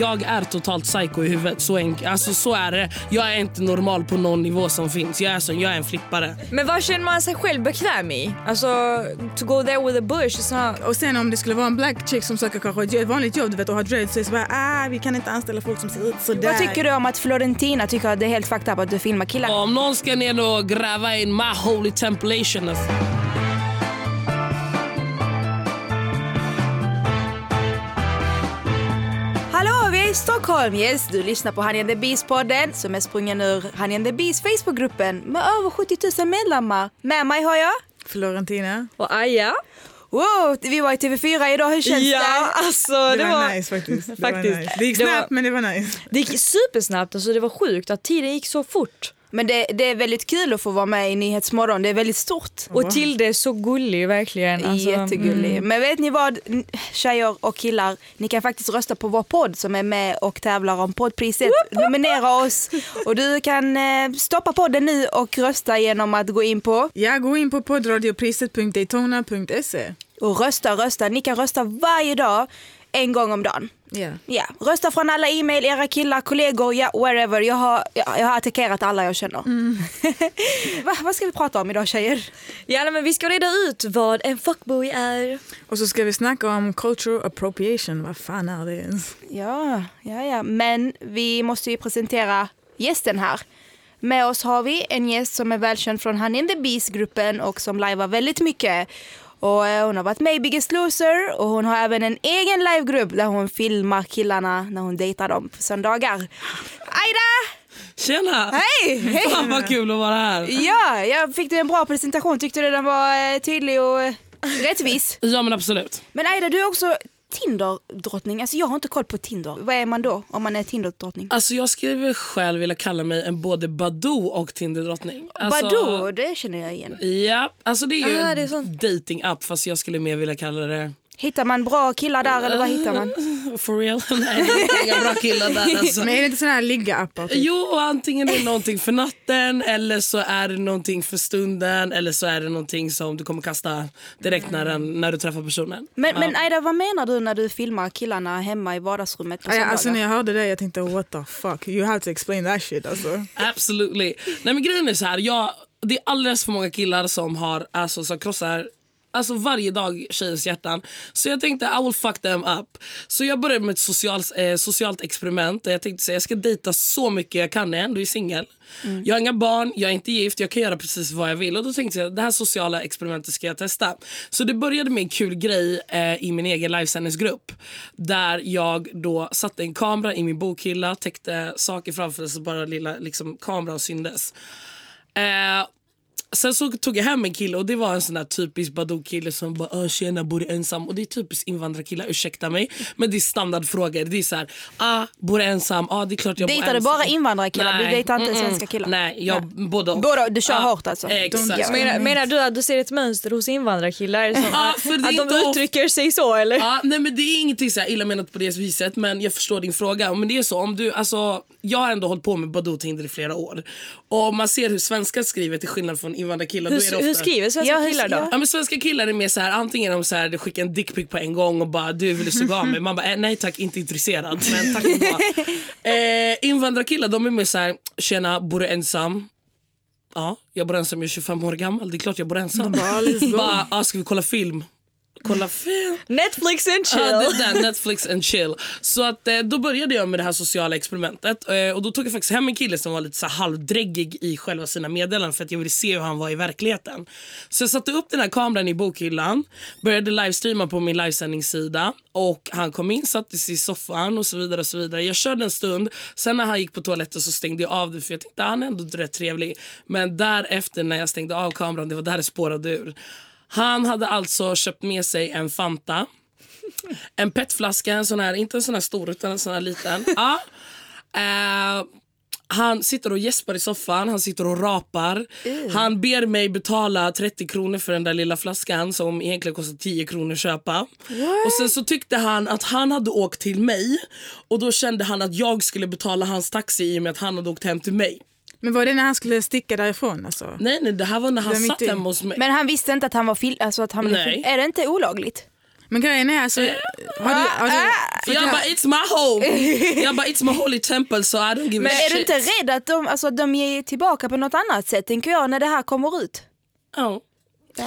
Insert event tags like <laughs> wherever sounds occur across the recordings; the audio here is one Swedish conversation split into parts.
jag är totalt psycho i huvudet. Så, enk- alltså, så är det. Jag är inte normal på någon nivå som finns. Jag är, så, jag är en flippare. Men vad känner man sig själv bekväm i? Alltså, to go there with a bush not... Och sen om det skulle vara en black chick som söker kanske ett ett vanligt jobb du vet, och har dreads så är det så bara ah, vi kan inte anställa folk som ser ut sådär. Vad tycker du om att Florentina tycker att det är helt fucked up att du filmar killar? Om någon ska ner och gräva in my holy tempulation. alltså. Stockholm. Yes, du lyssnar på Honey and the Beast-podden som är sprungen ur Honey and the Beast Facebookgruppen med över 70 000 medlemmar. Med mig har jag... Florentina? Och Aja? Wow, vi var i TV4 idag, hur känns Ja, det? alltså Det, det, var, nice faktiskt. Det, Faktiskt. Var nice. det gick Det snabbt var- men det var nice. Det gick supersnabbt, alltså det var sjukt att tiden gick så fort. Men det, det är väldigt kul att få vara med i Nyhetsmorgon, det är väldigt stort. Och Tilde är så gullig verkligen. Alltså, Jättegullig. mm. Men vet ni vad tjejer och killar, ni kan faktiskt rösta på vår podd som är med och tävlar om poddpriset. Nominera oss och du kan eh, stoppa podden nu och rösta genom att gå in på Ja, gå in på poddradiopriset.daytona.se. och rösta, rösta. Ni kan rösta varje dag, en gång om dagen. Ja. Ja, rösta från alla e-mail, era killar, kollegor, ja, wherever. Jag har, jag, jag har attackerat alla jag känner. <laughs> Va, vad ska vi prata om idag tjejer? Ja, men vi ska reda ut vad en fuckboy är. Och så ska vi snacka om cultural appropriation. Vad fan är det ens? Ja, ja, ja. Men vi måste ju presentera gästen här. Med oss har vi en gäst som är välkänd från Honey and the Beast-gruppen och som livear väldigt mycket. Och eh, hon har varit med i Biggest Loser och hon har även en egen livegrupp där hon filmar killarna när hon dejtar dem på söndagar. Aida! Tjena! Hej! Hej! Fan vad kul att vara här. Ja, jag fick du en bra presentation. Tyckte du den var eh, tydlig och eh, rättvis? Ja men absolut. Men Aida, du är också Tinder-drottning. Alltså jag har inte koll på Tinder. Vad är man då om man är Tinder-drottning? Alltså jag skulle själv vilja kalla mig en både Badoo och Tinder-drottning. Alltså, Badoo, det känner jag igen. Ja, alltså det är ju Ah, en sånt. dating app fast jag skulle mer vilja kalla det Hittar man bra killar där eller vad hittar man? <laughs> for real. <laughs> Nej inga bra killar där <laughs> alltså. Men är det inte sådana här ligga-appar? Typ? Jo, antingen är det någonting för natten eller så är det någonting för stunden eller så är det någonting som du kommer kasta direkt när, den, när du träffar personen. Men, men Aida, vad menar du när du filmar killarna hemma i vardagsrummet på Ja, alltså när jag hörde det jag tänkte what the fuck, you have to explain that shit alltså. Absolutely. Nej men grejen är så här, jag, det är alldeles för många killar som har alltså som krossar Alltså varje dag tjejers hjärtan. Så jag tänkte I will fuck them up. Så jag började med ett socialt, eh, socialt experiment. Där jag tänkte säga jag ska dejta så mycket jag kan när jag ändå är singel. Mm. Jag har inga barn, jag är inte gift, jag kan göra precis vad jag vill. Och då tänkte jag det här sociala experimentet ska jag testa. Så det började med en kul grej eh, i min egen livesändningsgrupp. Där jag då satte en kamera i min bokhylla, täckte saker framför så bara lilla liksom, kameran syndes. Eh, Sen så tog jag hem en kille och det var en sån där typisk Badoo-kille som bara "Åh, “tjena, bor du ensam?” och det är typiskt invandrarkillar, ursäkta mig. Men det är standardfrågor. Det är så här, “ah, bor du ensam?” “ah, det är klart jag bor Dejtar du ensam.” bara invandrarkillar? Du Nej, dejtar inte mm-mm. svenska killar? Nej, jag, både och. Båda, du kör Ja, hårt alltså? Exakt. Ja. Menar, menar du att du ser ett mönster hos invandrarkillar? Som, Ja, för det är att de inte of- uttrycker sig så eller? Ja, nej men det är ingenting så här illa menat på det viset men jag förstår din fråga. Men det är så om du, alltså, jag har ändå hållit på med Badoo Tinder i flera år. Och man ser hur svenskar skriver till skillnad från invandrarkillar då är det Hur, ofta... hur skriver svenska Ja, killar då? ja. Men svenska killar är mer så här, antingen de så här, skickar en dickpic på en gång och bara du vill du suga av mig? Man bara eh, nej tack inte intresserad men tack <laughs> eh, invandrarkillar de är mer så här, tjena bor du ensam? Ja, jag bor ensam, jag är 25 år gammal, det är klart jag bor ensam. bara, ah, ska vi kolla film? Kolla film? <laughs> Netflix and chill. Ja, det där, Netflix and chill. Så att, eh, då började jag med det här sociala experimentet. Eh, och Då tog jag faktiskt hem en kille som var lite så halvdräggig i själva sina meddelanden för att jag ville se hur han var i verkligheten. Så jag satte upp den här kameran i bokhyllan, började livestreama på min livesändningssida och han kom in, satte sig i soffan och så vidare. och så vidare. Jag körde en stund, sen när han gick på toaletten så stängde jag av det för jag tänkte han är ändå rätt trevlig. Men därefter när jag stängde av kameran, det var där det spårade ur. Han hade alltså köpt med sig en Fanta en petflaska, en sån här, inte en sån här stor utan en sån här liten. <laughs> ja. Eh, han sitter och gäspar i soffan, han sitter och rapar. Han ber mig betala 30 kronor för den där lilla flaskan som egentligen kostar 10 kronor att köpa. Och sen så tyckte han att han hade åkt till mig och då kände han att jag skulle betala hans taxi i och med att han hade åkt hem till mig. Men var det när han skulle sticka därifrån alltså? Nej nej det här var när han satt mitt i. hemma hos mig. Men han visste inte att han var fil- alltså att han Nej. fil- Är det inte olagligt? Men grejen är alltså... Har du, har du, för Jag bara it's my home. <laughs> Jag bara it's my holy temple so I don't give Men a är du shit. inte rädd att de, alltså, de ger tillbaka på något annat sätt tänker jag när det här kommer ut? Ja.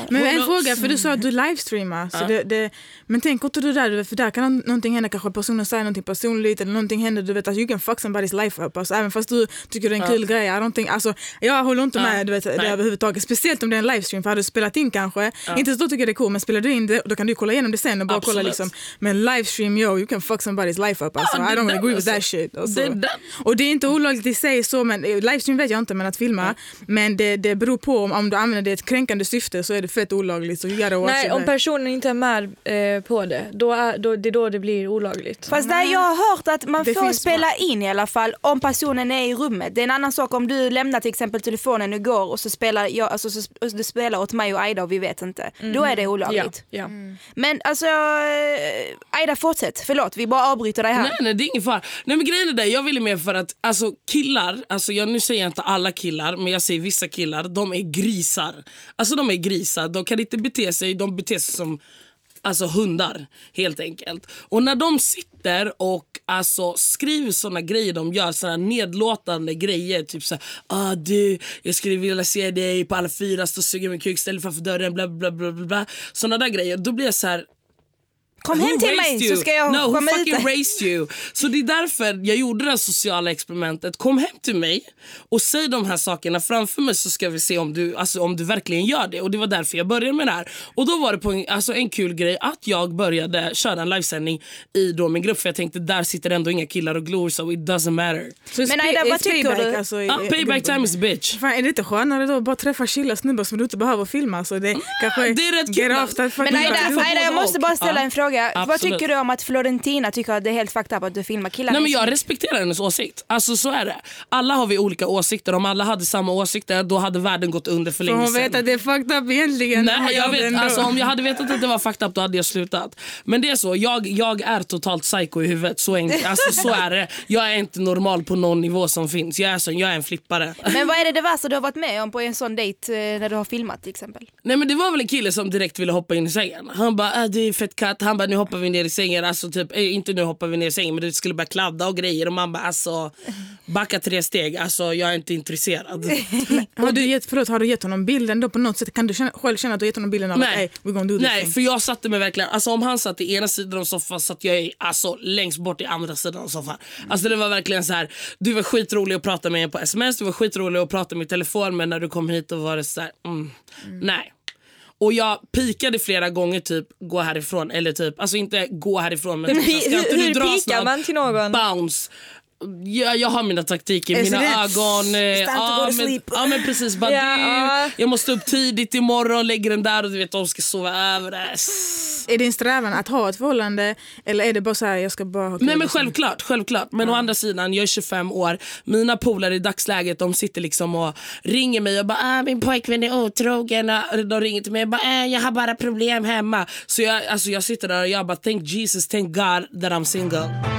Men Who en fråga, för du sa att du livestreamar. Så det, det, men tänk inte du där, du vet, för där kan nå- någonting hända, kanske personen säger någonting personligt eller någonting händer, du vet att you can fuck somebody's life up. Alltså, även fast du tycker det är en kul grej. I don't think, alltså, jag håller inte med du vet, det överhuvudtaget. Speciellt om det är en livestream, för hade du spelat in kanske, inte så då tycker jag det är cool, men spelar du in det då kan du kolla igenom det sen och bara kolla liksom. Men livestream, yo, you can fuck somebody's life up. Alltså, Ja, I don't där agree with alltså. that shit. Alltså. Det där. Och det är inte olagligt i sig så, men eh, livestream vet jag inte, men att filma. Men det, det beror på om, om du använder det i ett kränkande syfte så är det fett olagligt. Så you gotta watch Nej, om personen inte är med eh, på det, då är, då, det är då det blir olagligt. Fast där jag har hört att man Det får spela in i alla fall om personen är i rummet. Det är en annan sak om du lämnar till exempel telefonen och går och så spelar jag, alltså, så, och du spelar åt mig och Aida och vi vet inte. Då är det ja, olagligt. ja. Men alltså, eh, Aida fortsätt. Förlåt, vi bara avbryter dig här. Nej, nej, det är ingen fara. Nej, men grejen är det, jag ville mer för att alltså, killar, alltså, jag, nu säger jag inte alla killar, men jag säger vissa killar, de är grisar. Alltså de är grisar, de kan inte bete sig, de beter sig som alltså, hundar helt enkelt. Och när de sitter och alltså, skriver såna grejer de gör, såna nedlåtande grejer, typ såhär, ah, du, jag skulle vilja se dig på alla fyra, stå och suga min kuk, ställ dig framför dörren, bla bla bla bla bla. Såna där grejer, då blir jag så här. Kom Who hem till mig you? så ska jag no, who komma fucking ut. raised you? Så det är därför jag gjorde det här sociala experimentet. Kom hem till mig och säg de här sakerna framför mig så ska vi se om du, alltså, om du verkligen gör det. Och Det var därför jag började med det här. Och då var det på en, alltså, en kul grej att jag började köra en livesändning i då min grupp för jag tänkte där sitter ändå inga killar och glor so it doesn't matter. Så Men Aida, är vad tycker payback, du? Alltså, Ah, payback time is bitch. Fan, är det inte skönare då att bara träffa chilla snubbar som du inte behöver filma? Så det kanske det är rätt kul. fucking Men Aida, Aida, jag måste bara ställa Ja, en fråga. Vad absolut. tycker du om att Florentina tycker att det är helt fucked up att du filmar killar? Nej, men jag respekterar hennes åsikt. Alltså så är det. Alla har vi olika åsikter. Om alla hade samma åsikter då hade världen gått under för För länge hon sedan. vet att det är fucked up egentligen. Nej, Hon jag vet, alltså, om jag hade vetat att det var fucked up då hade jag slutat. Men det är så, jag, jag är totalt psycho i huvudet. Så, enkelt. alltså, så är det. Jag är inte normal på någon nivå som finns. Jag är, så, jag är en flippare. Men vad är det det värsta du har varit med om på en sån dejt eh, när du har filmat till exempel? Nej men Det var väl en kille som direkt ville hoppa in i sängen. Han bara äh, du är fett katt. Han bara nu hoppar vi ner i sängen. Alltså typ, eh, inte nu hoppar vi ner i sängen men det skulle börja kladda och grejer. Och man bara alltså backa tre steg. Alltså jag är inte intresserad. <laughs> har, du gett, förlåt, har du gett honom bilden då på något sätt? Kan du känna, själv känna att du gett honom bilden av att hey, Nej, we're gonna do this Nej thing? för jag satte mig verkligen, alltså om han satt i ena sidan av soffan satt jag i, alltså, längst bort i andra sidan av soffan. Alltså det var verkligen så här. du var skitrolig att prata med på sms, du var skitrolig att prata med i telefon men när du kom hit då var det så här, mm, nej. Och jag pikade flera gånger typ gå härifrån eller typ, alltså inte gå härifrån men Hur, typ, ska inte hur, du hur dra pikar snart? man till någon? Bounce. Jag, jag har mina taktiker, mina ögon. eh, Ja men, ja men precis. Bara, Ja, du, ja. Jag måste upp tidigt imorgon, lägger den där och du vet de ska sova över det. Är din strävan att ha ett förhållande eller är det bara så här, jag ska bara ha? Nej men självklart, självklart. Men å andra sidan, jag är 25 år. Mina polare i dagsläget de sitter liksom och ringer mig och bara ah, min pojkvän är otrogen. De ringer till mig och bara ah, jag har bara problem hemma. Så jag, alltså, jag sitter där och jag bara thank Jesus, thank God that I'm single.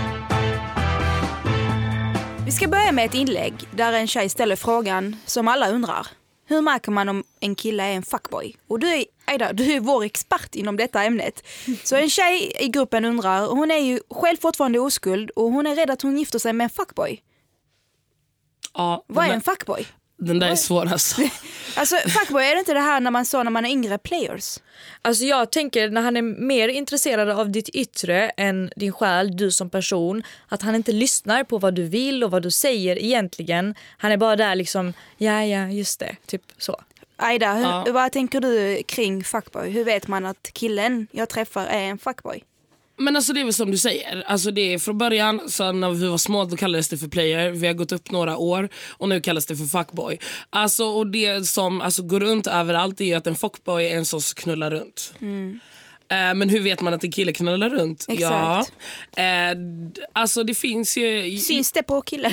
Vi ska börja med ett inlägg där en tjej ställer frågan som alla undrar. Hur märker man om en kille är en fuckboy? Och du är, Aida, du är vår expert inom detta ämnet. Så en tjej i gruppen undrar, hon är ju själv fortfarande oskuld och hon är rädd att hon gifter sig med en fuckboy. Ja, Vad är en fuckboy? Den där är svår alltså. <laughs> Alltså fuckboy, är det inte det här när man sa när man är yngre players? Alltså jag tänker när han är mer intresserad av ditt yttre än din själ, du som person, att han inte lyssnar på vad du vill och vad du säger egentligen. Han är bara där liksom, ja ja just det, typ så. Aida, hur, Ja. vad tänker du kring fuckboy? Hur vet man att killen jag träffar är en fuckboy? Men alltså det är väl som du säger. Alltså det är från början, så när vi var små då kallades det för player. Vi har gått upp några år och nu kallas det för fuckboy. Alltså, och det som alltså, går runt överallt är ju att en fuckboy är en som knullar runt. Mm men hur vet man att en kille knullar runt? Exakt. Ja. Eh, alltså det finns ju... Syns det på killen?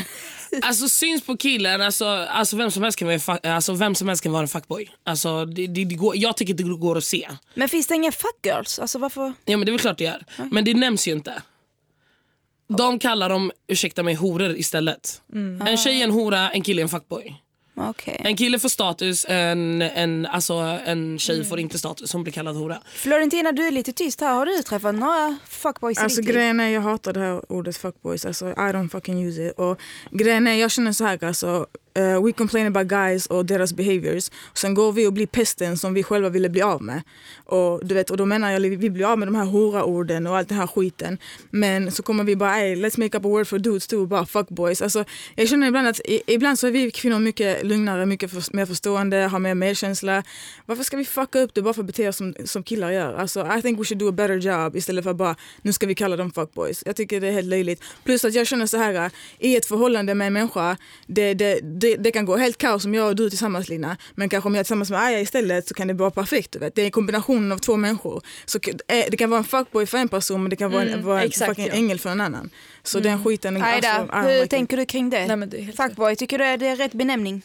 Alltså syns på killen, alltså, alltså, vem som helst kan vara, alltså, vem som helst kan vara en fuckboy. Alltså, det, det, det går, jag tycker det går att se. Men finns det inga fuckgirls? Alltså varför? Ja men det är väl klart det gör. Men det nämns ju inte. De kallar dem, ursäkta mig, horor istället. En tjej är en hora, en kille är en fuckboy. Okej. En kille får status, en, en, alltså, en tjej får inte status. Hon blir kallad hora. Florentina, du är lite tyst här. Har du träffat några fuckboys Alltså grejen är, jag hatar det här ordet fuckboys. Alltså, I don't fucking use it. Och grejen är, jag känner så här alltså. Uh, we complain about guys och deras behaviors. Sen går vi och blir pesten som vi själva ville bli av med. Och, du vet, och då menar jag vi blir av med de här hora-orden och allt den här skiten. Men så kommer vi bara, hey, let's make up a word for dudes too, bara fuckboys. Alltså, jag känner ibland att i, ibland så är vi kvinnor mycket lugnare, mycket för, mer förstående, har mer medkänsla. Varför ska vi fucka upp det bara för att bete oss som, som killar gör? Alltså, I think we should do a better job istället för att bara, nu ska vi kalla dem fuckboys. Jag tycker det är helt löjligt. Plus att jag känner så här, eh, i ett förhållande med en människa, det, det, det, det kan gå helt kaos om jag och du tillsammans Lina. Men kanske om jag är tillsammans med Aya istället så kan det vara perfekt. Du vet. Det är kombinationen av två människor. Så eh, det kan vara en fuckboy för en person men det kan vara en, Mm, vara en fucking ja. ängel för en annan. Så den skiten... Aida, alltså, I don't hur tänker du kring det? Nej, det är Fuckboy, tycker du att det är rätt benämning?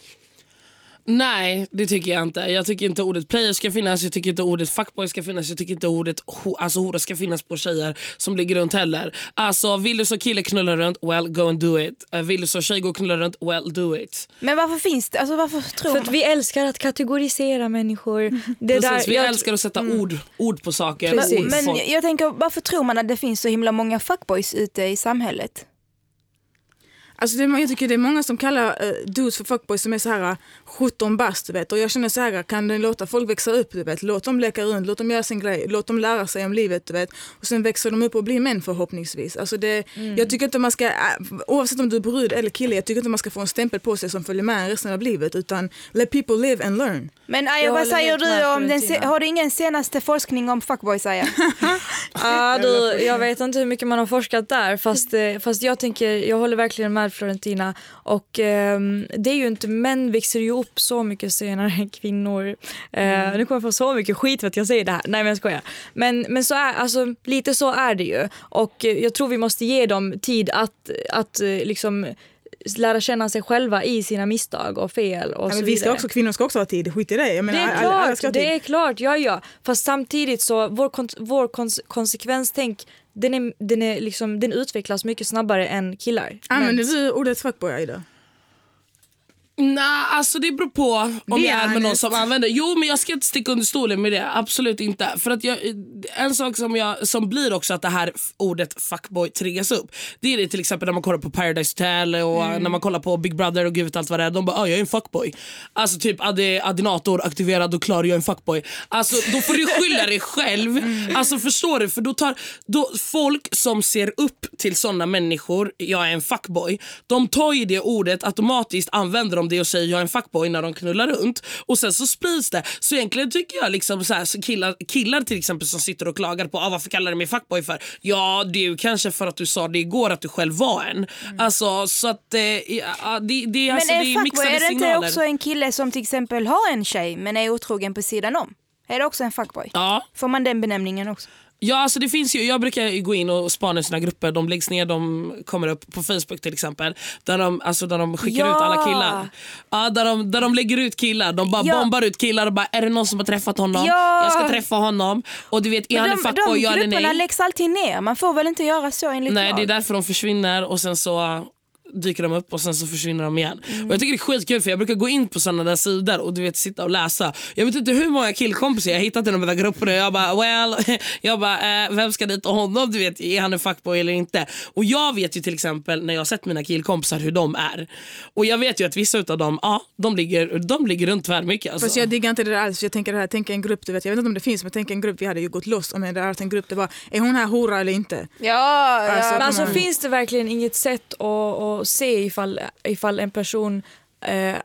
Nej, det tycker jag inte. Jag tycker inte ordet player ska finnas, jag tycker inte ordet fuckboy ska finnas, jag tycker inte ordet ho- alltså, hora ska finnas på tjejer som ligger runt heller. Alltså vill du så kille knulla runt, well go and do it. Eh, Vill du så tjej gå och knulla runt, well do it. Men varför finns det? Alltså varför tror För att vi älskar att kategorisera människor. Det Precis, vi jag- älskar att sätta ord, ord på saker. Precis. ord på Men folk. jag tänker, varför tror man att det finns så himla många fuckboys ute i samhället? Alltså det, är- jag tycker det är många som kallar uh, dudes för fuckboys som är så här uh, 17 bast du vet. Och jag känner så här, kan du låta folk växa upp du vet. Låt dem leka runt, låt dem göra sin grej, låt dem lära sig om livet du vet. Och sen växer de upp och blir män förhoppningsvis. Alltså det, Jag tycker inte man ska, äh, oavsett om du är brud eller kille, jag tycker inte man ska få en stämpel på sig som följer med resten av livet. Utan let people live and learn. Men Aya, Jag vad säger du om den, se- har du ingen senaste forskning om fuckboys Aya? <laughs> Ja, <laughs> du, jag vet inte hur mycket man har forskat där fast, eh, fast jag tänker, jag håller verkligen med Florentina och ehm, det är ju inte, män växer ju upp så mycket senare än kvinnor. Eh, Nu kommer jag få så mycket skit för att jag säger det här, nej men jag skojar. Men, men så är, alltså, lite så är det ju och eh, jag tror vi måste ge dem tid att, att eh, liksom lära känna sig själva i sina misstag och fel och Ja, så vi ska vidare. också, kvinnor ska också ha tid, skit i det. Jag menar, Det är alla- alla klart, ska ha tid. det är klart, ja ja. Fast samtidigt så, vår, kon vår kons konsekvenstänk, den, är, den, är liksom, den utvecklas mycket snabbare än killar. Använder Men- du ordet fuckboy Aida? Nej, alltså det beror på om Be jag är med någon som använder. Jo, men jag ska inte sticka under stolen med det. Absolut inte. För att jag, en sak som, jag, som blir också att det här ordet fuckboy triggas upp. Det är det till exempel när man kollar på Paradise Hotel och Mm. när man kollar på Big Brother och gud allt vad det är. De bara, ah, jag är en fuckboy. Alltså typ adi, adinator aktiverad och klar, jag är en fuckboy. Alltså då får du skylla dig själv. <laughs> Mm. Alltså förstår du? För då tar då, folk som ser upp till såna människor, jag är en fuckboy. De tar ju det ordet automatiskt, använder de det och säger jag är en fuckboy när de knullar runt. Och sen så sprids det. Så egentligen tycker jag liksom så här, så killar, killar till exempel som sitter och klagar på ah, varför kallar du mig fuckboy för? Ja du kanske för att du sa det igår att du själv var en. Alltså så att eh, ja, det, det, Men alltså, en det är mixade är det inte signaler. också en kille som till exempel har en tjej men är otrogen på sidan om? Är det också en fuckboy? Ja. Får man den benämningen också? Ja, alltså det finns ju, jag brukar gå in och spana i sina grupper. De läggs ner, de kommer upp på Facebook till exempel. Där de, alltså, där de skickar Ja. ut alla killar. Ja, där, de, där de lägger ut killar. De bara Ja. bombar ut killar och bara är det någon som har träffat honom? Ja. Jag ska träffa honom. Och du vet, är han en de, de fuckboy ja eller grupperna nej? läggs alltid ner. Man får väl inte göra så enligt Nej, lag? det är därför de försvinner och sen så dyker de upp och sen så försvinner de igen. Mm. Och jag tycker det är skitkul för jag brukar gå in på sådana där sidor och du vet sitta och läsa. Jag vet inte hur många killkompisar jag hittat i de där grupperna. Jag bara well, <laughs> jag bara, eh, vem ska dit och honom? Du vet, är han en fuckboy eller inte? Och jag vet ju till exempel när jag har sett mina killkompisar hur de är. Och jag vet ju att vissa utav dem, ja, de ligger, de ligger runt tvärmycket. Alltså. Fast jag diggar inte det där alls. Jag tänker det här, tänk en grupp, du vet, jag vet inte om det finns, men tänk en grupp, vi hade ju gått loss om det hade varit en grupp, det var, är hon här hora eller inte? Ja, ja. Alltså, Men alltså finns det verkligen inget sätt att, att se ifall, ifall en person eh,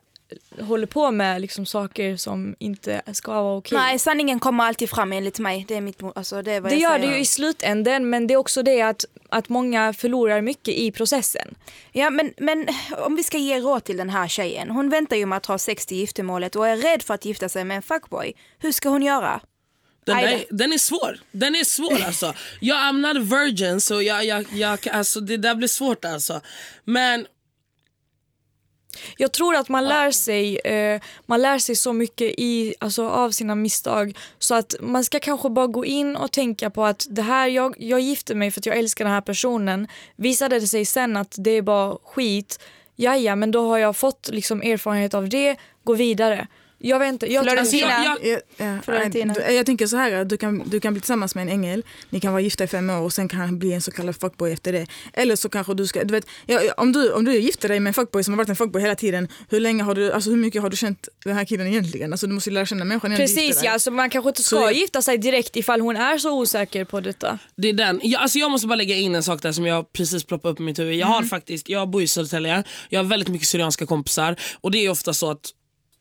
håller på med liksom saker som inte ska vara okej? Nej, sanningen kommer alltid fram enligt mig. Det är, mitt, alltså, det är vad Det jag gör säger. det ju i slutänden men det är också det att, att många förlorar mycket i processen. Ja, men, men om vi ska ge råd till den här tjejen. Hon väntar ju med att ha sex till giftermålet och är rädd för att gifta sig med en fuckboy. Hur ska hon göra? Den, där, den är svår. Den är svår alltså. Jag I'm not a virgin så jag, jag, jag, alltså, det där blir svårt alltså. Men Jag tror att man lär sig, eh, man lär sig så mycket i, alltså, av sina misstag så att man ska kanske bara gå in och tänka på att det här, jag, jag gifte mig för att jag älskar den här personen. Visade det sig sen att det är bara skit, ja men då har jag fått liksom erfarenhet av det, gå vidare. Jag vet inte. Jag, Florentina. Alltså, jag- Ja, ja, Florentina. du- jag tänker så här, du kan, du kan bli tillsammans med en ängel, ni kan vara gifta i fem år och sen kan han bli en så kallad fuckboy efter det. Eller så kanske du ska, du vet, om, du, om du gifter dig med en fuckboy som har varit en fuckboy hela tiden, hur länge har du, alltså hur mycket har du känt den här killen egentligen? Alltså du måste ju lära känna människan innan du Precis dig. ja, alltså man kanske inte Så ska jag- gifta sig direkt ifall hon är så osäker på detta. Det är den. Jag, alltså jag måste bara lägga in en sak där som jag precis ploppade upp i mitt huvud. Jag har faktiskt, jag bor i Södertälje, jag har väldigt mycket syrianska kompisar och det är ofta så att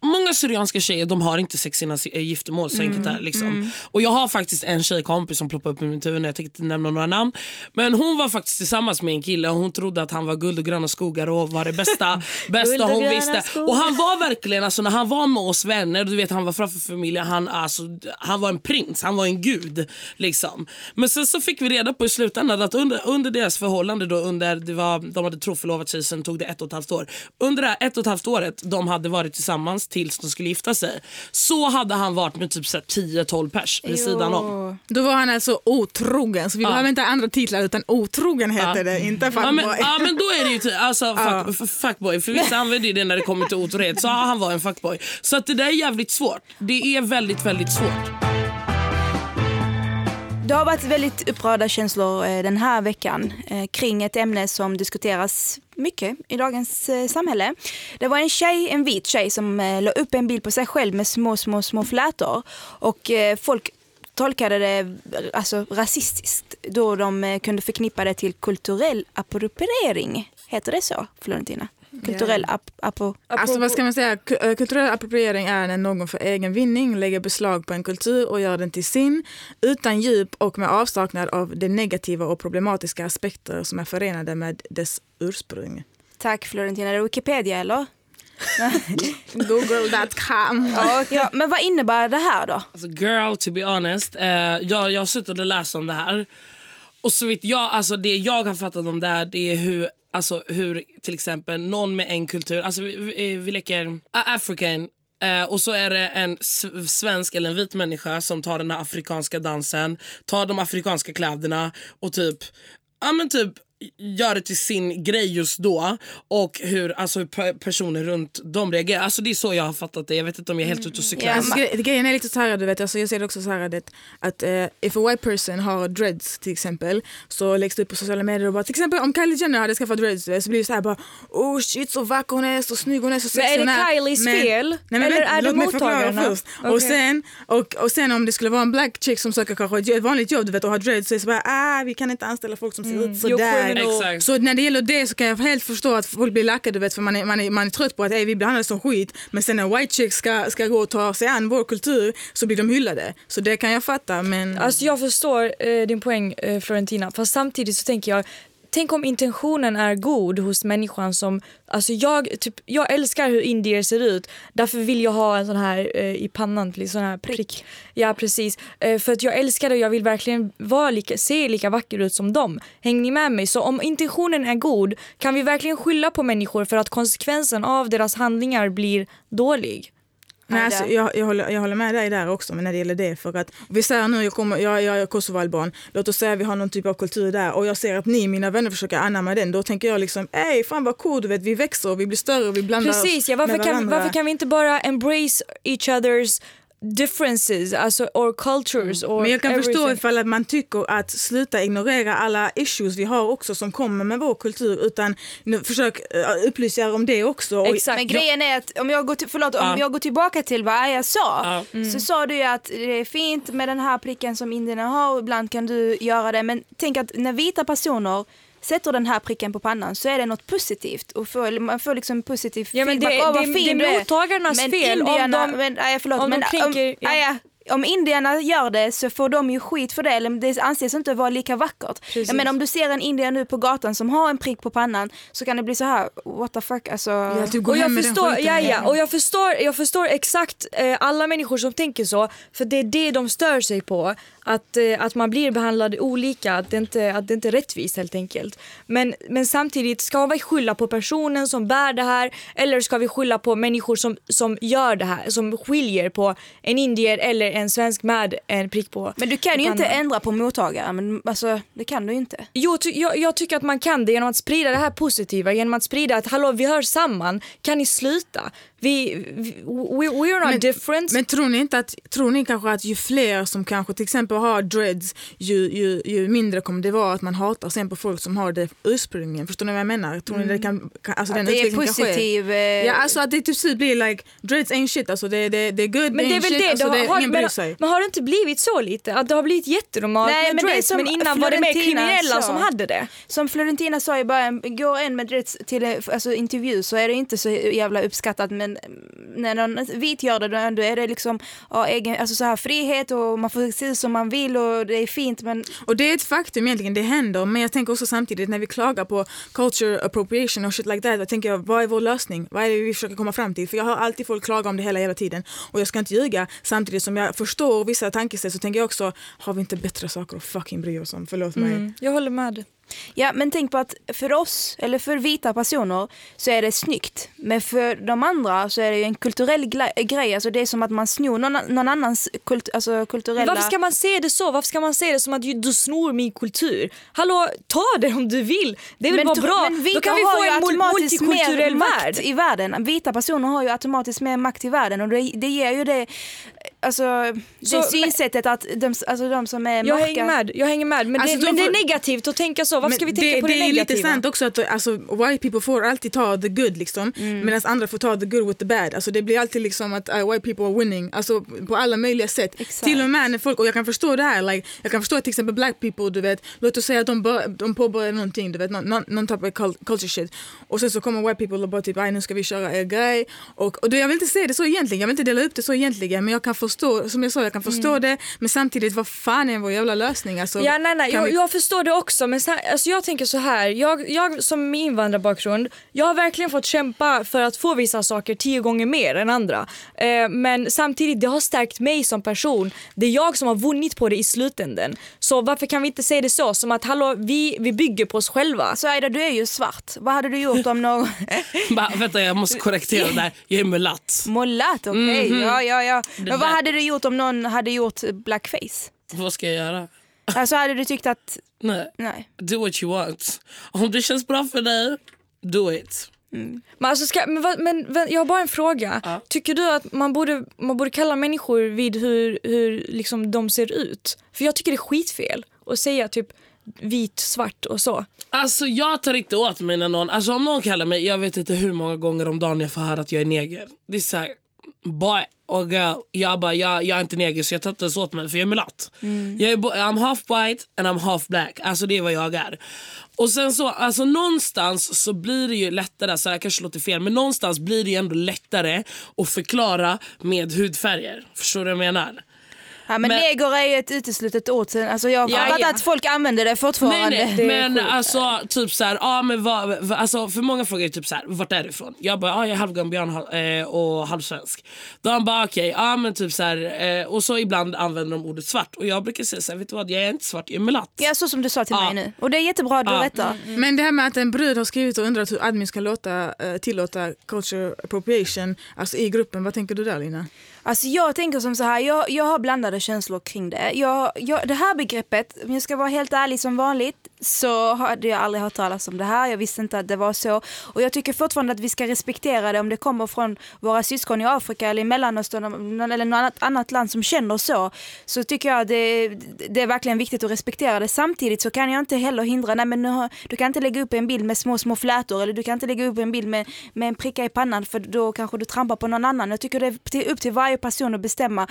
Många syrianska tjejer de har inte sex innan eh, giftermål, så enkelt det, liksom. Och jag har faktiskt en tjejkompis som ploppar upp i mitt huvud, jag tänker inte nämna några namn. Men hon var faktiskt tillsammans med en kille och hon trodde att han var guld och gröna skogar och var det bästa, <laughs> bästa hon visste. skogar. Och han var verkligen, alltså, när han var med oss vänner, du vet han var framför familjen, han, alltså, han var en prins, han var en gud. Liksom. Men sen så fick vi reda på i slutändan att under, under deras förhållande, då, under, det var, de hade troförlovat sig, sen tog det ett och ett halvt år. Under det här ett och ett halvt året de hade varit tillsammans tills de skulle gifta sig, så hade han varit med typ så här 10-12 pers vid sidan om. Då var han alltså otrogen, så vi behöver inte andra titlar utan otrogen heter det, inte fuckboy. Ja men, ja men då är det ju ty- alltså, fuck, f- fuckboy, för vissa använder ju det när det kommer till otrohet. Så ja, han var en fuckboy. Så att det där är jävligt svårt. Det är väldigt, väldigt svårt. Det har varit väldigt upprörda känslor eh, den här veckan eh, kring ett ämne som diskuteras mycket i dagens eh, samhälle. Det var en tjej, en vit tjej som la upp en bild på sig själv med små, små, små flätor och folk tolkade det alltså, rasistiskt då de kunde förknippa det till kulturell appropriering. Heter det så, Florentina? Kulturell ap- apo... Alltså vad ska man säga, eh, kulturell appropriering är när någon för egen vinning lägger beslag på en kultur och gör den till sin utan djup och med avsaknad av de negativa och problematiska aspekter som är förenade med dess ursprung. Tack Florentina, är det Wikipedia eller? <laughs> Google.com. Ja, ja, men vad innebär det här då? Alltså girl, to be honest. Eh, jag, jag har suttit och läst om det här. Och så vitt jag, alltså det jag har fattat om det här det är hur, alltså hur till exempel någon med en kultur, alltså vi, vi, eh, vi leker African eh, och så är det en svensk eller en vit människa som tar den här afrikanska dansen, tar de afrikanska kläderna och typ, ja men typ gör det till sin grej just då och hur, alltså, hur pe- personer runt dem reagerar. Alltså det är så jag har fattat det. Jag vet inte om jag är helt ute och cyklar. Ja, Alltså, gre- grejen är lite så här, du vet, alltså, jag ser det också så här att, att eh, if a white person har dreads till exempel så läggs det upp på sociala medier och bara till exempel om Kylie Jenner hade skaffat dreads vet, så blir det så här bara oh shit så vacker hon är, så snygg hon är, så Men sexig är det hon är. Kylies fel? Nej, men Eller vänta, är det mottagarna? först. Och, Okej. sen, och, och sen om det skulle vara en black chick som söker kanske ett, ett vanligt jobb du vet, och har dreads så är det så bara ah vi kan inte anställa folk som ser ut Mm. You're sådär. Exakt. Så när det gäller det så kan jag helt förstå att folk blir lackade du vet, för man är, man, är, man är trött på att hey, vi behandlas som skit men sen när white chicks ska, ska gå och ta sig an vår kultur så blir de hyllade. Så det kan jag fatta men Alltså jag förstår eh, din poäng eh, Florentina, fast samtidigt så tänker jag Tänk om intentionen är god hos människan som, alltså jag, typ, jag älskar hur indier ser ut, därför vill jag ha en sån här eh, i pannan, sån här prick. Ja precis, eh, för att jag älskar det och jag vill verkligen vara lika, se lika vacker ut som dem. Hänger ni med mig? Så om intentionen är god, kan vi verkligen skylla på människor för att konsekvensen av deras handlingar blir dålig? Nej, alltså, jag, jag, håller, jag håller med dig där också men när det gäller det. För att vi säger nu, jag, kommer, jag, jag är kosovoalban, låt oss säga att vi har någon typ av kultur där och jag ser att ni, mina vänner, försöker anamma den. Då tänker jag liksom, ey fan vad cool, du vet, vi växer, vi blir större, vi blandar Precis, ja, varför, med kan, varandra. varför kan vi inte bara embrace each others differences, alltså or cultures or Men jag kan förstå everything. ifall att man tycker att sluta ignorera alla issues vi har också som kommer med vår kultur utan nu, försök uh, upplysa er om det också. Exakt. Men grejen är att om jag går, till, förlåt, om Ja. jag går tillbaka till vad Aya sa Ja. Mm. så sa du ju att det är fint med den här pricken som indierna har och ibland kan du göra det men tänk att när vita personer sätter den här pricken på pannan så är det något positivt och får, man får liksom positiv Ja, men det- feedback. Vad det- fin det är mottagarnas men fel om Indierna, de- men, Aya, förlåt, om de men kränker- om, ja. Aya, om indierna gör det så får de ju skit för det, eller det anses inte vara lika vackert. Precis. Jag menar, om du ser en indier nu på gatan som har en prick på pannan så kan det bli så här, what the fuck, alltså. Ja, typ Och jag förstår, ja, ja, och jag förstår, jag förstår exakt eh, alla människor som tänker så, för det är det de stör sig på. Att, eh, att man blir behandlad olika, att det inte, att det inte är rättvist helt enkelt. Men, men samtidigt, ska vi skylla på personen som bär det här eller ska vi skylla på människor som, som gör det här, som skiljer på en indier eller en svensk med en prick på Men du kan ju inte ändra på mottagaren. Men alltså, det kan du ju inte. Jo, ty- jag, jag tycker att man kan det genom att sprida det här positiva, genom att sprida att hallå vi hör samman, kan ni sluta? Vi, vi we, we're not Men- different. Men tror ni inte att, tror ni kanske att ju fler som kanske till exempel har dreads, ju, ju, ju mindre kommer det vara att man hatar sen på folk som har det ursprungligen. Förstår ni vad jag menar? Tror ni det kan, kan alltså den Att det är positiv... eh, Ja, alltså att det till slut blir like, dreads ain't shit, alltså det, det, det är good, men det är ain't väl shit, det, alltså, det har, ingen bryr sig. men har det inte blivit så lite? Att det har blivit jättenormalt Nej, med men dreads men innan var det mer kriminella som hade det. Som Florentina sa i början, går en med dreads till en alltså, intervju så är det inte så jävla uppskattat men när någon vit gör det då då är det liksom ja, egen, alltså, så här, frihet och man får se som man vill och det är fint men Och det är ett faktum egentligen, det händer. Men jag tänker också samtidigt när vi klagar på culture appropriation och shit like that, då tänker jag vad är vår lösning? Vad är det vi försöker komma fram till? För jag har alltid folk klaga om det hela, hela tiden. Och jag ska inte ljuga, samtidigt som jag förstår vissa tankesätt så tänker jag också, har vi inte bättre saker att fucking bry oss om? Förlåt mig. Mm, jag håller med. Ja, men tänk på att för oss, eller för vita personer, så är det snyggt. Men för de andra så är det ju en kulturell gla- grej. Alltså det är som att man snor någon, någon annans kult, alltså kulturella... Varför ska man se det så? Varför ska man se det som att du snor min kultur? Hallå, ta det om du vill. Det är väl bara tro- bra. men Då kan vi få en multikulturell värld. i världen. Vita personer har ju automatiskt mer makt i världen och det, det ger ju det, alltså, Så, det men- synsättet att de, alltså, de som är Jag mörka... hänger med, jag hänger med. Men, Alltså, det, de men det är negativt att tänka så. Varför ska vi Men tänka på det, det är negativa? lite sant också att alltså, white people får alltid ta the good liksom, Mm. medan andra får ta the good with the bad. Alltså, det blir alltid liksom att uh, white people are winning, alltså, på alla möjliga sätt. Exakt. Till och med när folk, och jag kan förstå det här, like, jag kan förstå att till exempel black people, du vet, låt oss säga att de, bör, de påbörjar någonting, du vet, någon, någon, någon typ av cul- culture shit. Och sen så kommer white people och bara typ, "Aj, nu ska vi köra er grej. Och, och då, jag vill inte säga det så egentligen, jag vill inte dela upp det så egentligen, men jag kan förstå, som jag sa, jag kan förstå det, men samtidigt, vad fan är vår jävla lösning? Alltså, Ja, nej, nej, jag, vi- jag förstår det också men så här, alltså jag tänker så här. Jag, jag som med invandrarbakgrund, jag har verkligen fått kämpa för att få vissa saker tio gånger mer än andra. Eh, men samtidigt, det har stärkt mig som person. Det är jag som har vunnit på det i slutändan. Så varför kan vi inte säga det så? Som att hallå, vi, vi bygger på oss själva. Så Aida, du är ju svart. Vad hade du gjort om någon... <laughs> Bara, vänta, jag måste korrektera det där. Jag är mulatt. Målat, okej. Mhm. Ja, ja, ja. Men vad hade du gjort om någon hade gjort blackface? Vad ska jag göra? Alltså hade du tyckt att... Nej. Nej. Do what you want. Om det känns bra för dig, do it. Men, alltså ska, men, men vä- jag har bara en fråga. Tycker du att man borde, man borde kalla människor vid hur, hur liksom de ser ut? För jag tycker det är skitfel att säga typ vit, svart och så. Alltså jag tar inte åt mig när någon, alltså om någon kallar mig, jag vet inte hur många gånger om dagen jag får höra att jag är neger. Det är såhär, boy och girl, jag bara, jag, jag är inte neger så jag tar inte ens åt mig för jag är mulatt. Jag är, I'm half white and I'm half black, alltså det är vad jag är. Och sen så, alltså någonstans så blir det ju lättare, så här kanske låter fel, men någonstans blir det ju ändå lättare att förklara med hudfärger. Förstår du vad jag menar? Ja, men, Men- neger är ett uteslutet ord. sen. Alltså, jag har Ja, fattat ja. att folk använder det fortfarande. Nej, nej. Det men alltså typ så här, ja men vad, vad, alltså för många frågar typ så här, vart är du ifrån? Jag bara, ja jag är halvgambian hal- eh, och halvsvensk. Då han bara okej, ja men typ så här, eh, och så ibland använder de ordet svart och jag brukar säga så här, vet du vad jag är inte svart, jag är mulatt. Ja, så som du sa till Ja. mig nu. Och det är jättebra att du Ja. rättar. Men det här med att en brud har skrivit och undrat hur admin ska låta, eh, tillåta culture appropriation alltså i gruppen, vad tänker du där Lina? Alltså jag tänker som så här, jag, jag har blandade känslor kring det. Jag, jag, det här begreppet, om jag ska vara helt ärlig som vanligt, så hade jag aldrig hört talas om det här. Jag visste inte att det var så. Och jag tycker fortfarande att vi ska respektera det om det kommer från våra syskon i Afrika eller i Mellanöstern eller något annat, land som känner så. Så tycker jag att det, det är verkligen viktigt att respektera det. Samtidigt så kan jag inte heller hindra, nej men nu har- du kan inte lägga upp en bild med små, små flätor eller du kan inte lägga upp en bild med, med en pricka i pannan för då kanske du trampar på någon annan. Jag tycker det är upp till varje person att bestämma.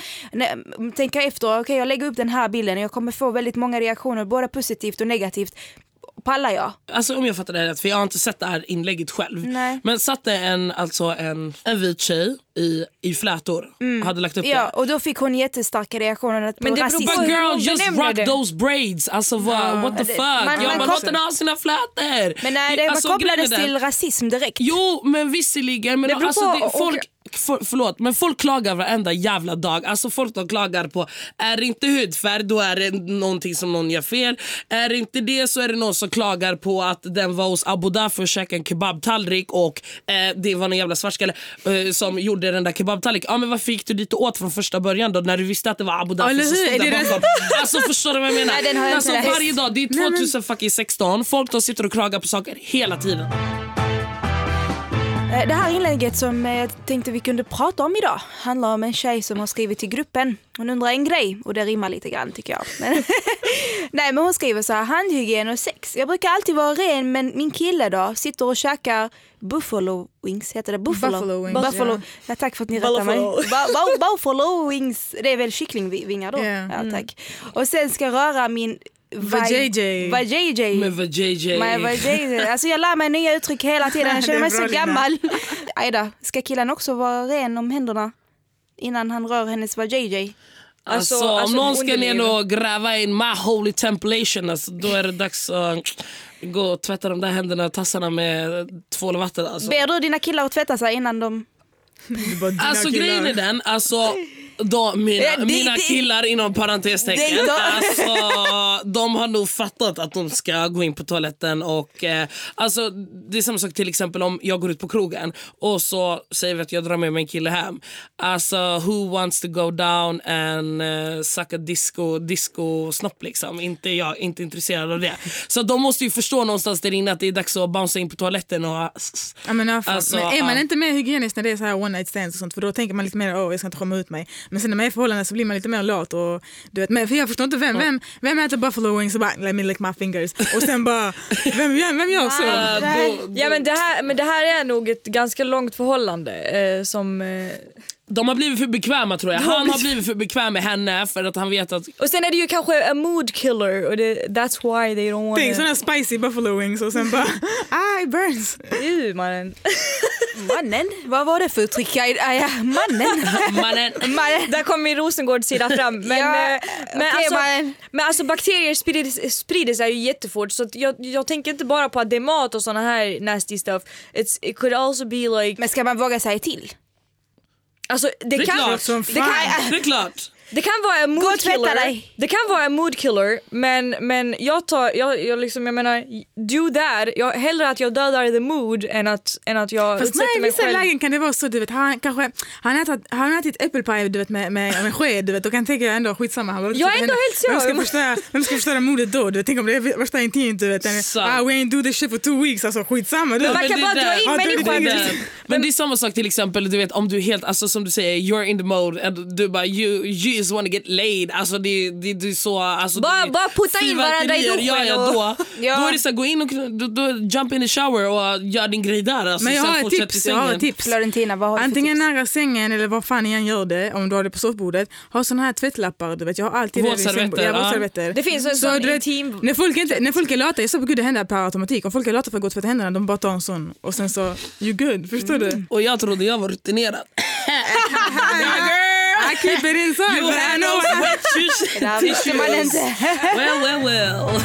Tänka efter, okej jag lägger upp den här bilden, och jag kommer få väldigt många reaktioner, både positivt och negativt. Pallar jag? Alltså om jag fattar det rätt, för jag har inte sett det här inlägget själv. Nej. Men satt det en, alltså en, en vit tjej i, i flätor, hade lagt upp Ja, det. och då fick hon jättestarka reaktioner på Men det beror på girl just rock det. those braids, alltså vad, what the fuck? man- jag man kom- låt den ha sina flätor. Men nej, det alltså, kopplades grejen är till rasism direkt. Jo men visserligen, men Det beror alltså, på, det, och- folk för, förlåt, men folk klagar varenda jävla dag. Alltså folk de klagar på, är det inte hudfärg då är det någonting som någon gör fel. Är det inte det så är det någon som klagar på att den var hos Abu Dhabi för att käka en kebabtallrik och eh, det var någon jävla svartskalle eh, som gjorde den där kebabtallriken. Ja men varför gick du dit och åt från första början då när du visste att det var Abu Dhabi som stod Är där bakom? Alltså förstår du vad jag menar? Nej, alltså, varje dag, det är 2016, folk de sitter och klagar på saker hela tiden. Eh, Det här inlägget som eh, jag tänkte vi kunde prata om idag handlar om en tjej som har skrivit till gruppen. Hon undrar en grej och det rimmar lite grann tycker jag. Men <laughs> Nej men hon skriver så här, handhygien och sex. Jag brukar alltid vara ren men min kille då sitter och käkar buffalo wings, heter det? Buffalo, Buffalo wings, Buffalo. ja. Ja. tack för att ni rättar mig. Buffalo. Bu- bu- Buffalo wings, det är väl kycklingvingar då? Ja. Ja, tack. Och sen ska röra min Vajayjay. Vajayjay. Med det? Alltså jag lär mig nya uttryck hela tiden. Jag <laughs> känner mig så gammal. Aida, ska killen också vara ren om händerna innan han rör hennes vajayjay? Alltså, Alltså- om alltså, någon ska ner och gräva in my holy templation alltså, då är det dags att gå och tvätta de där händerna och tassarna med tvål och vatten. Alltså, Ber du dina killar att tvätta sig innan de... Bara alltså killar. grejen är den, alltså, då, mina, Ja, det- mina det- killar inom Det parentestecken, då- alltså, de har nog fattat att de ska gå in på toaletten. Och, eh, alltså, det är samma sak till exempel om jag går ut på krogen och så säger vi att jag drar med mig en kille hem. Alltså who wants to go down and uh, sucka disco, disco snopp liksom. Inte jag, inte intresserad av det. Så de måste ju förstå någonstans där inne att det är dags att bouncea in på toaletten och Ja, men. Alltså, men är man inte mer hygienisk när det är så här one night stands och sånt för då tänker man lite mer åh jag ska inte skämma ut mig. Men sen när man är i förhållande så blir man lite mer lat och du vet, men, för jag förstår inte vem, vem, vem äter buffalo wings och bara let me lick my fingers och sen bara <laughs> vem, gör- vem gör så? Eh, då, Ja men det, här, men det här är nog ett ganska långt förhållande eh, som... Eh, de har blivit för bekväma tror jag. Han har blivit för bekväm med henne för att han vet att och sen är det ju kanske a mood killer och det, that's why they don't Tänk wanna... sådana spicy buffalo wings och sen bara <laughs> ah it burns. Ew, mannen. <laughs> Mannen? Vad var det för uttryck? Mannen? mannen Mannen? Där kom min Rosengård-sida fram. Men, Ja, eh, men, okej, alltså, mannen. men alltså bakterier sprider, sprider sig ju jättefort så jag, jag tänker inte bara på att det är mat och såna här nasty stuff. It's, it could also be like... Men ska man våga säga till? Alltså, det, Det är kan, klart. Som det, fan. kan, Det är klart. Det kan vara en mood och killer. dig. Det kan vara en mood killer men, men jag tar, jag, jag, liksom, jag menar, do that. Jag, hellre att jag dödar the mood än att, än att jag Fast utsätter nej, i mig vissa själv. lägen kan det vara så, du vet, han kanske, han har ätit, han har ätit äppelpaj du vet, med, med, med sked, du vet, då kan jag tänka ändå skitsamma. Han behöver Jag är ändå helt så. Vem ska förstöra, vem ska förstöra modet då? Du vet, tänk om det är värsta intimt, du vet. Sant. Ah, we ain't do this shit for two weeks, alltså skitsamma. Du. Men man men kan det bara där- dra in människan. Men, men det är samma sak till exempel, du vet om du helt, alltså som du säger, you're in the mode and du bara you, you just wanna get laid. Alltså det, det, det är så, alltså Bara- det, bara putta in varandra i duschen Ja, ja, då, Ja. då är det så här, gå in och då, då, jump in the shower och gör din grej där. Alltså, Men jag sen har ett tips. Jag har ett tips. Florentina, vad har Antingen tips? nära sängen eller var fan än gör det, om du har det på soffbordet, ha såna här tvättlappar. Du vet, jag har alltid Våtservetter. Ja, våtservetter. Det finns en Så sån vet, intim... När folk, inte, när folk är lata, jag sa på gud det händer per automatik. Om folk är lata för att gå och tvätta händerna, de bara tar en sån och sen så, you good. Förstår du? Och jag trodde jag var rutinerad. <laughs> I keep it inside You I... wet tissues. <laughs> Well, well, well.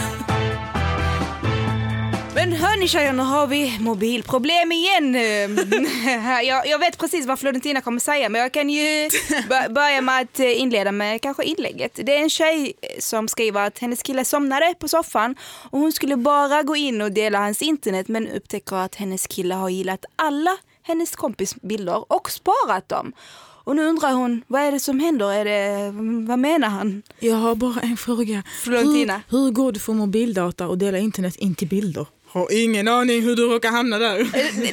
Men hörni tjejer, nu har vi mobilproblem igen. <laughs> jag, jag vet precis vad Florentina kommer säga men jag kan ju bör- börja med att inleda med kanske inlägget. Det är en tjej som skriver att hennes kille somnade på soffan och hon skulle bara gå in och dela hans internet men upptäcker att hennes kille har gillat alla hennes kompis bilder och sparat dem. Och nu undrar hon, vad är det som händer? Är det, vad menar han? Jag har bara en fråga. Hur, hur går det för mobildata och dela internet in till bilder? Har ingen aning hur du råkar hamna där.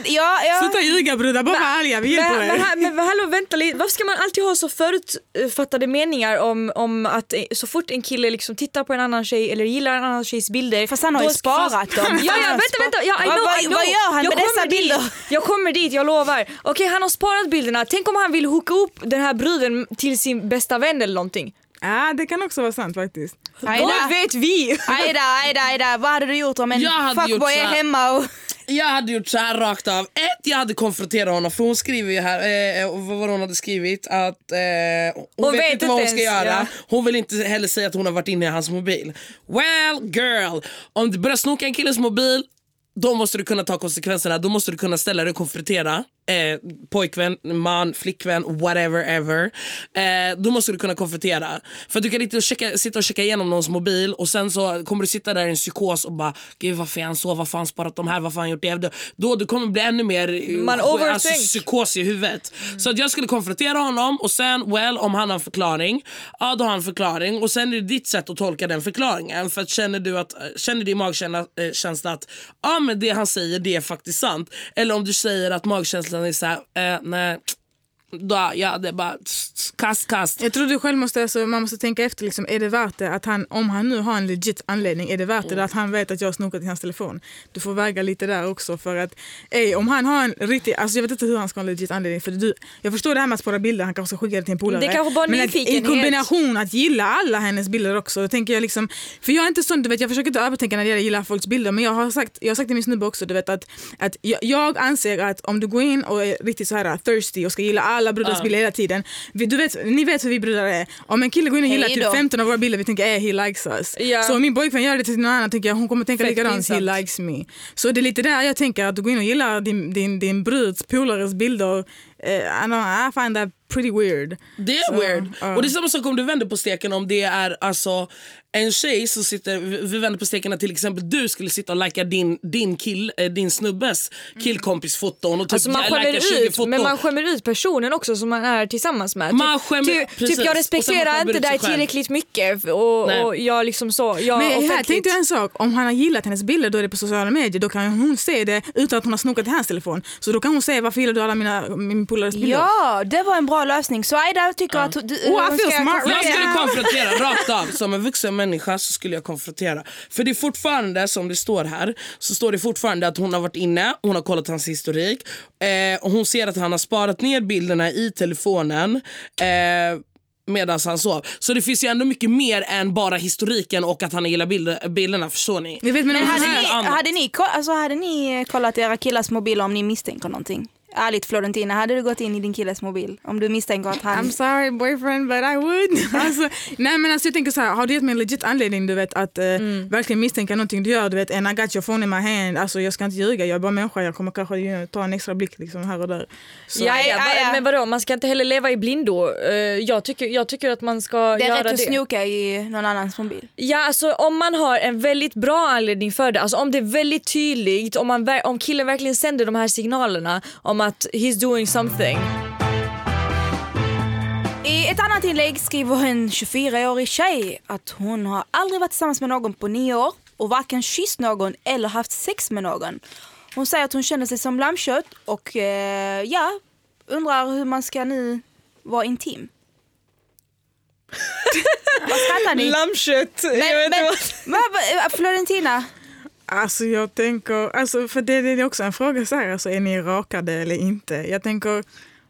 Ja, ja. Sluta ljuga brudar, bara var ärliga, vi hjälper Men, men, er. här- men hallå vänta lite, varför ska man alltid ha så förutfattade meningar om, om att eh, så fort en kille liksom tittar på en annan tjej eller gillar en annan tjejs bilder Fast han har ju sparat dem. <laughs> Ja, ja vänta, vänta, ja, I know, vad- I know. vad gör han jag med dessa kommer dit. bilder? Jag kommer dit, jag lovar. Okej han har sparat bilderna, tänk om han vill hooka upp den här bruden till sin bästa vän eller någonting. Ja, det kan också vara sant faktiskt. Ajda. Vad vet vi? Ajda, ajda, ajda. Vad hade du gjort om en fuckboy är hemma och... Jag hade gjort så här rakt av. Ett, jag hade konfronterat honom för hon skriver ju här, eh, vad var det hon hade skrivit? Att eh, hon, Hon vet, vet inte vad hon inte ska ens, göra. ja. Hon vill inte heller säga att hon har varit inne i hans mobil. Well girl, om du börjar snoka en killes mobil då måste du kunna ta konsekvenserna. Då måste du kunna ställa dig och konfrontera. Eh, pojkvän, man, flickvän, whatever ever. Eh, då måste du kunna konfrontera. För du kan inte checka, sitta och checka igenom någons mobil och sen så kommer du sitta där i en psykos och bara gud varför är han så, varför har han sparat de här, varför har han gjort det? Då du kommer bli ännu mer eh, Man alltså, psykos i huvudet. Så att jag skulle konfrontera honom och sen well om han har en förklaring, ja då har han en förklaring och sen är det ditt sätt att tolka den förklaringen. För att känner du att, känner din magkänsla att ja men det han säger det är faktiskt sant. Eller om du säger att magkänslan är såhär, eh, nej då, ja det är bara tss, tss, kast kast. Jag tror du själv måste, alltså, man måste tänka efter, liksom, är det värt det att han, om han nu har en legit anledning, är det värt det att han vet att jag har snokat i hans telefon? Du får väga lite där också för att, ey, om han har en riktig, alltså jag vet inte hur han ska ha en legit anledning för du, jag förstår det här med att spara bilder, han kanske ska skicka det till en polare. Det kanske bara Men att, i kombination att gilla alla hennes bilder också, då tänker jag liksom, för jag är inte sån, du vet jag försöker inte övertänka när det gäller att gilla folks bilder men jag har sagt, jag har sagt till min snubbe också, du vet att, att jag, jag anser att om du går in och är riktigt så här thirsty och ska gilla alla brudars bilder hela tiden, vi, du vet, ni vet hur vi brudar är, om en kille går in och gillar typ då. 15 av våra bilder vi tänker eh, he likes us. Ja. Så om min pojkvän gör det till någon annan tänker jag hon kommer tänka Fett likadant, he pinsamt. likes me. Så det är lite där jag tänker att du går in och gillar din, din, din bruds polares bilder, eh, I, don't know, I find that pretty weird. Det är Så, weird. ja. Och det är samma sak om du vänder på steken om det är alltså en tjej som sitter, vi vänder på steken att till exempel du skulle sitta och likea din, din, kill, eh, din snubbes killkompisfoton och typ Alltså man skämmer 20 ut, foton. men man skämmer ut personen också som man är tillsammans med. Man typ, skämmer- typ, precis. typ jag respekterar inte dig tillräckligt mycket och, Nej. och jag liksom så, jag Men här tänkte jag en sak, om han har gillat hennes bilder då är det på sociala medier, då kan hon se det utan att hon har snokat i hans telefon. Så då kan hon säga varför gillar du alla mina, min polares bilder? Ja, det var en bra lösning. Så Aida tycker att du, Oh, hon ska smart. Jag skulle konfrontera <laughs> rakt av. Som en vuxen människa så skulle jag konfrontera. För det är fortfarande, som det står här, så står det fortfarande att hon har varit inne, hon har kollat hans historik eh, och hon ser att han har sparat ner bilderna i telefonen. Eh, Medan han sov. Så det finns ju ändå mycket mer än bara historiken och att han gillar bilder, bilderna. Förstår ni? Jag vet, men Men hade ni, hade, ni, alltså, hade ni kollat era killars mobiler om ni misstänker någonting? Ärligt Florentina, hade du gått in i din killes mobil om du misstänker att han... I'm sorry boyfriend but I would. <laughs> alltså, nej men alltså jag tänker så här, har du gett mig en legit anledning du vet att eh, Mm. verkligen misstänka någonting du gör, du vet and I got your phone in my hand, alltså jag ska inte ljuga, jag är bara människa, jag kommer kanske you know, ta en extra blick liksom här och där. Så, Ja, ja, Ja, ja. Men vadå, man ska inte heller leva i blindo. Eh, jag, tycker, jag tycker att man ska det är göra rätt att det. snoka i någon annans mobil. Ja, alltså om man har en väldigt bra anledning för det, alltså om det är väldigt tydligt, om, man, om killen verkligen sänder de här signalerna om att he's doing something. I ett annat inlägg skriver en 24-årig tjej att hon har aldrig varit tillsammans med någon på nio år och varken kysst någon eller haft sex med någon. Hon säger att hon känner sig som lammkött och eh, ja, undrar hur man ska nu vara intim. <laughs> Vad skrattar ni? Lammkött! Men, men, vad- Florentina, Alltså jag tänker, alltså, för det, det är också en fråga så här, alltså, är ni rakade eller inte? Jag tänker,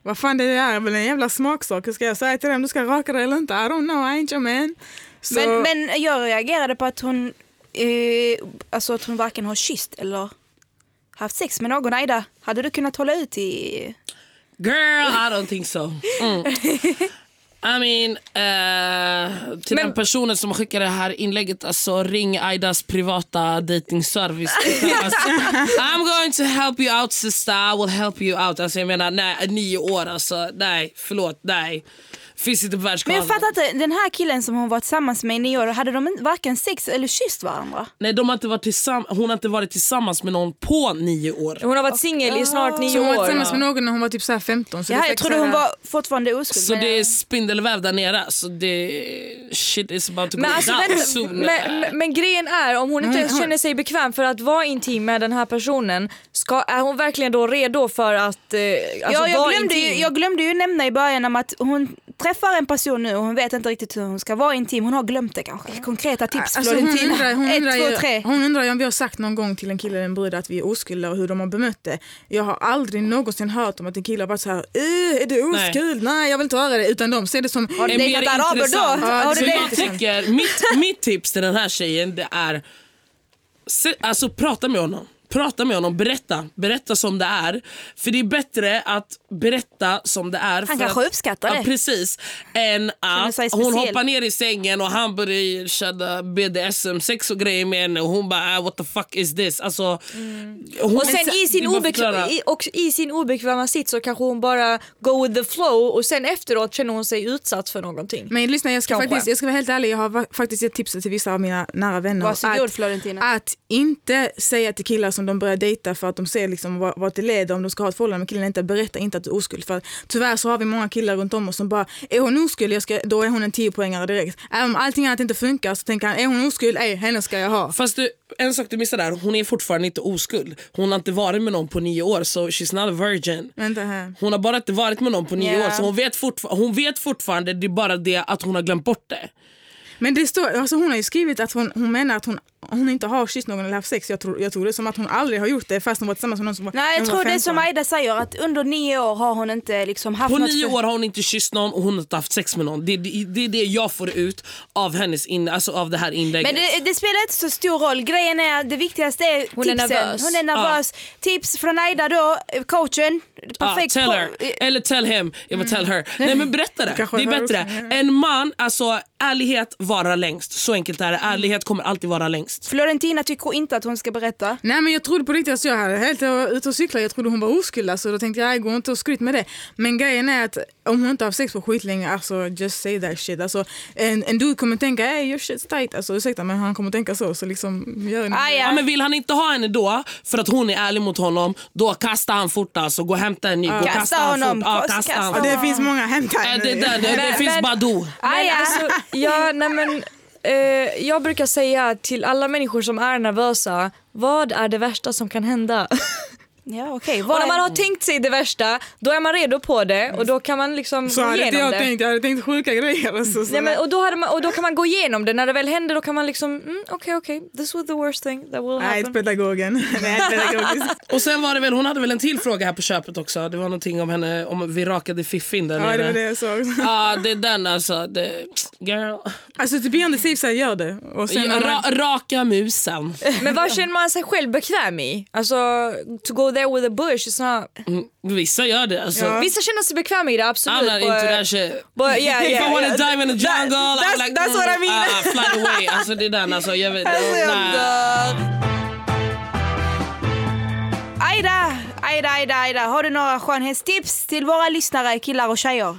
vad fan det är väl en jävla smaksak, hur ska jag säga till dem du ska raka dig eller inte? I don't know, I ain't your man. Så, men, men jag reagerade på att hon, eh, alltså att hon varken har kysst eller haft sex med någon. Aida, hade du kunnat hålla ut i... Girl, I don't think so. Mm. <laughs> I mean, eh, till den personen som skickade det här inlägget, alltså ring Aidas privata datingservice. <laughs> Alltså, I'm going to help you out sister, I will help you out. Alltså jag menar, nej, nio år alltså, nej, förlåt, nej. Finns inte på Men världskartan. jag fattar inte, den här killen som hon var tillsammans med i nio år, hade de inte- varken sex eller kysst varandra? Nej, de har inte varit hon har inte varit tillsammans med någon på nio år. Hon har varit singel i snart nio så hon var år. tillsammans med någon när hon var typ så här 15. Så Ja, jag trodde hon var fortfarande oskuld. Så men- det är spindelväv där nere. Så det shit is about to go Men, alltså, down vänta, soon. men, men, men grejen är, om hon inte ens känner sig bekväm för att vara intim med den här personen, ska, är hon verkligen då redo för att eh, alltså, ja, jag, vara glömde intim? ju, jag glömde ju nämna i början om att hon träffar en person nu och hon vet inte riktigt hur hon ska vara intim. Hon har glömt det kanske. Konkreta tips Alltså hon, undrar, hon, undrar Ett, två, ju, tre. hon undrar ju om vi har sagt någon gång till en kille eller en brud att vi är oskulda och hur de har bemött det. Jag har aldrig någonsin hört om att en kille har varit så här, "Eh, är du oskuld? Nej. jag vill inte höra det. Utan de ser det som, Har du är mer dejtat araber intressant. då? Ja, Så jag tycker, mitt, mitt tips till den här tjejen det är se, alltså prata med honom. Prata med honom, berätta. Berätta som det är. För det är bättre att berätta som det är. Han kanske att, uppskattar ja, det. Precis. Än att hon hoppar ner i sängen och han börjar köra BDSM-sex och grejer med henne och hon bara ah, what the fuck is this? Alltså, hon, Och sen i sin, obekväma, i, och i sin obekväma sitt så kanske hon bara go with the flow och sen efteråt känner hon sig utsatt för någonting. Men lyssna, jag ska, Kanske. faktiskt, jag ska vara helt ärlig, jag har faktiskt gett tipset till vissa av mina nära vänner. Varsågod att, Florentina. att inte säga till killar som de börjar dejta för att de ser liksom vad, vad det leder om de ska ha ett förhållande med killen, inte berätta inte att du är oskuld. För tyvärr så har vi många killar runt om oss som bara, är hon oskuld, jag ska, då är hon en 10-poängare direkt. Även om allting annat inte funkar så tänker han, är hon oskuld, ej, henne ska jag ha. Fast du, en sak du missar där, hon är fortfarande inte oskuld. Hon har inte varit med någon på nio år så she's not a virgin. Vänta här. Hon har bara inte varit med någon på nio Ja. år så hon vet, fortfar- hon vet fortfarande, det är bara det att hon har glömt bort det. Men det står, alltså hon har ju skrivit att hon, hon menar att hon, hon inte har kysst någon eller haft sex. Jag tror, jag tror det som att hon aldrig har gjort det fast hon var tillsammans med någon som var Nej, jag tror var det är 15. som Aida säger, att under nio år har hon inte liksom haft På något nio år har hon inte kysst någon och hon har inte haft sex med någon. Det, det, det är det jag får ut av, hennes in, alltså av det här inlägget. Men det, det spelar inte så stor roll. Grejen är, det viktigaste är Hon är tipsen. nervös. Hon är nervös. Tips från Aida då, coachen. Ja, Perfekt. tell po- her. Eller tell him. Jag vill tell her. Nej men berätta det. Det är bättre. En man, alltså ärlighet varar längst. Så enkelt är det. Ärlighet kommer alltid vara längst. Florentina tycker inte att hon ska berätta. Nej men jag trodde på riktigt, alltså jag hade helt ute och cykla, jag trodde hon var oskuld alltså, då tänkte jag jag går inte och skryt med det. Men grejen är att om hon inte har haft sex på skitlänge, alltså just say that shit. Alltså, en, en dude kommer tänka hey your shit's tight, alltså ursäkta men han kommer tänka så så liksom gör en Ah, Ja, ja. men vill han inte ha henne då, för att hon är ärlig mot honom, då kastar han fort alltså. Gå och hämta en ny. Gå och Kasta kasta honom. fort. Ja, Kasta kasta honom. Det finns många hämta Äh, det, det, det, det Men- finns men- Badoo. Ah, ja. alltså, ja, nej men, eh, jag brukar säga till alla människor som är nervösa, vad är det värsta som kan hända? <laughs> Ja, okej. Och när är- man har tänkt sig det värsta, då är man redo på det och då kan man liksom Så gå igenom jag det. tänkt, jag hade tänkt sjuka grejer. Alltså, så Nej, men, och, då hade man, och då kan man gå igenom det, när det väl händer då kan man liksom, mm, okej okej, this was the worst thing that will Nej, happen. pedagogen. <laughs> Nej, pedagogiskt. <laughs> Och sen var det väl, hon hade väl en till fråga här på köpet också. Det var någonting om henne, om vi rakade fiffin där Ja, det nere. var det jag sa. Ja, det är den alltså. Det, girl. Alltså to be on the safe side, gör det. Och sen, Ja, ra, raka musen. Men vad känner man sig själv bekväm i? Alltså, to go there with a bush is not... Mm, Vissa gör det. Alltså. Ja. Vissa känner sig bekväma i det, absolut. I'm not into that shit. but yeah, <laughs> If yeah, I wanna yeah. dive in the jungle, That- I'm that's- like, that's what I mean. Ah, fly away. <laughs> Alltså det är den alltså. Jag vet, Alltså, dör. Aida, Aida, Aida, Aida. Har du några skönhetstips till våra lyssnare, killar och tjejer?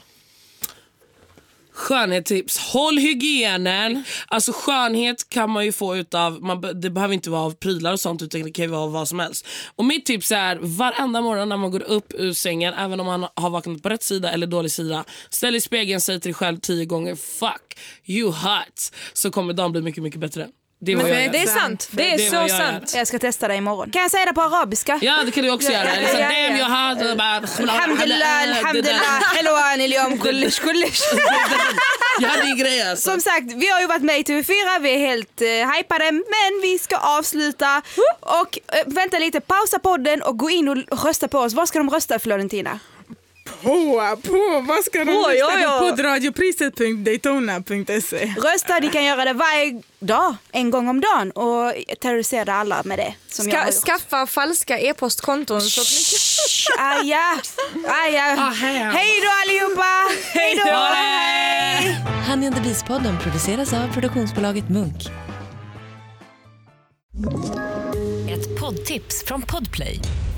Skönhetstips. Håll hygienen. Alltså skönhet kan man ju få utav, man, det behöver inte vara av prylar och sånt utan det kan ju vara av vad som helst. Och mitt tips är varenda morgon när man går upp ur sängen, även om man har vaknat på rätt sida eller dålig sida, ställ i spegeln, säg till dig själv tio gånger fuck you hot. Så kommer dagen bli mycket, mycket bättre. Det, men, jag det är sant. Det är, det så jag sant. Jag ska testa det imorgon. Kan jag säga det på arabiska? Ja, det kan du också göra. Liksom, jag har... Alhamdulillah. Jag hade grejer alltså. Som sagt, vi har ju varit med i TV4, vi är helt eh, hypade, men vi ska avsluta. Och äh, vänta lite, pausa podden och gå in och rösta på oss. Vad ska de rösta för Florentina? På, på, vad ska de På, lyssna ja, på? ja. Poddradiopriset.daytona.se Rösta, ni kan göra det varje dag, en gång om dagen och terrorisera alla med det. Som jag har Ska, gjort. skaffa falska e-postkonton så att Aja, aja. Ah, hej. Hej då allihopa! Hej då! Honey and the Beast-podden produceras av produktionsbolaget Munk. Ett poddtips från Podplay.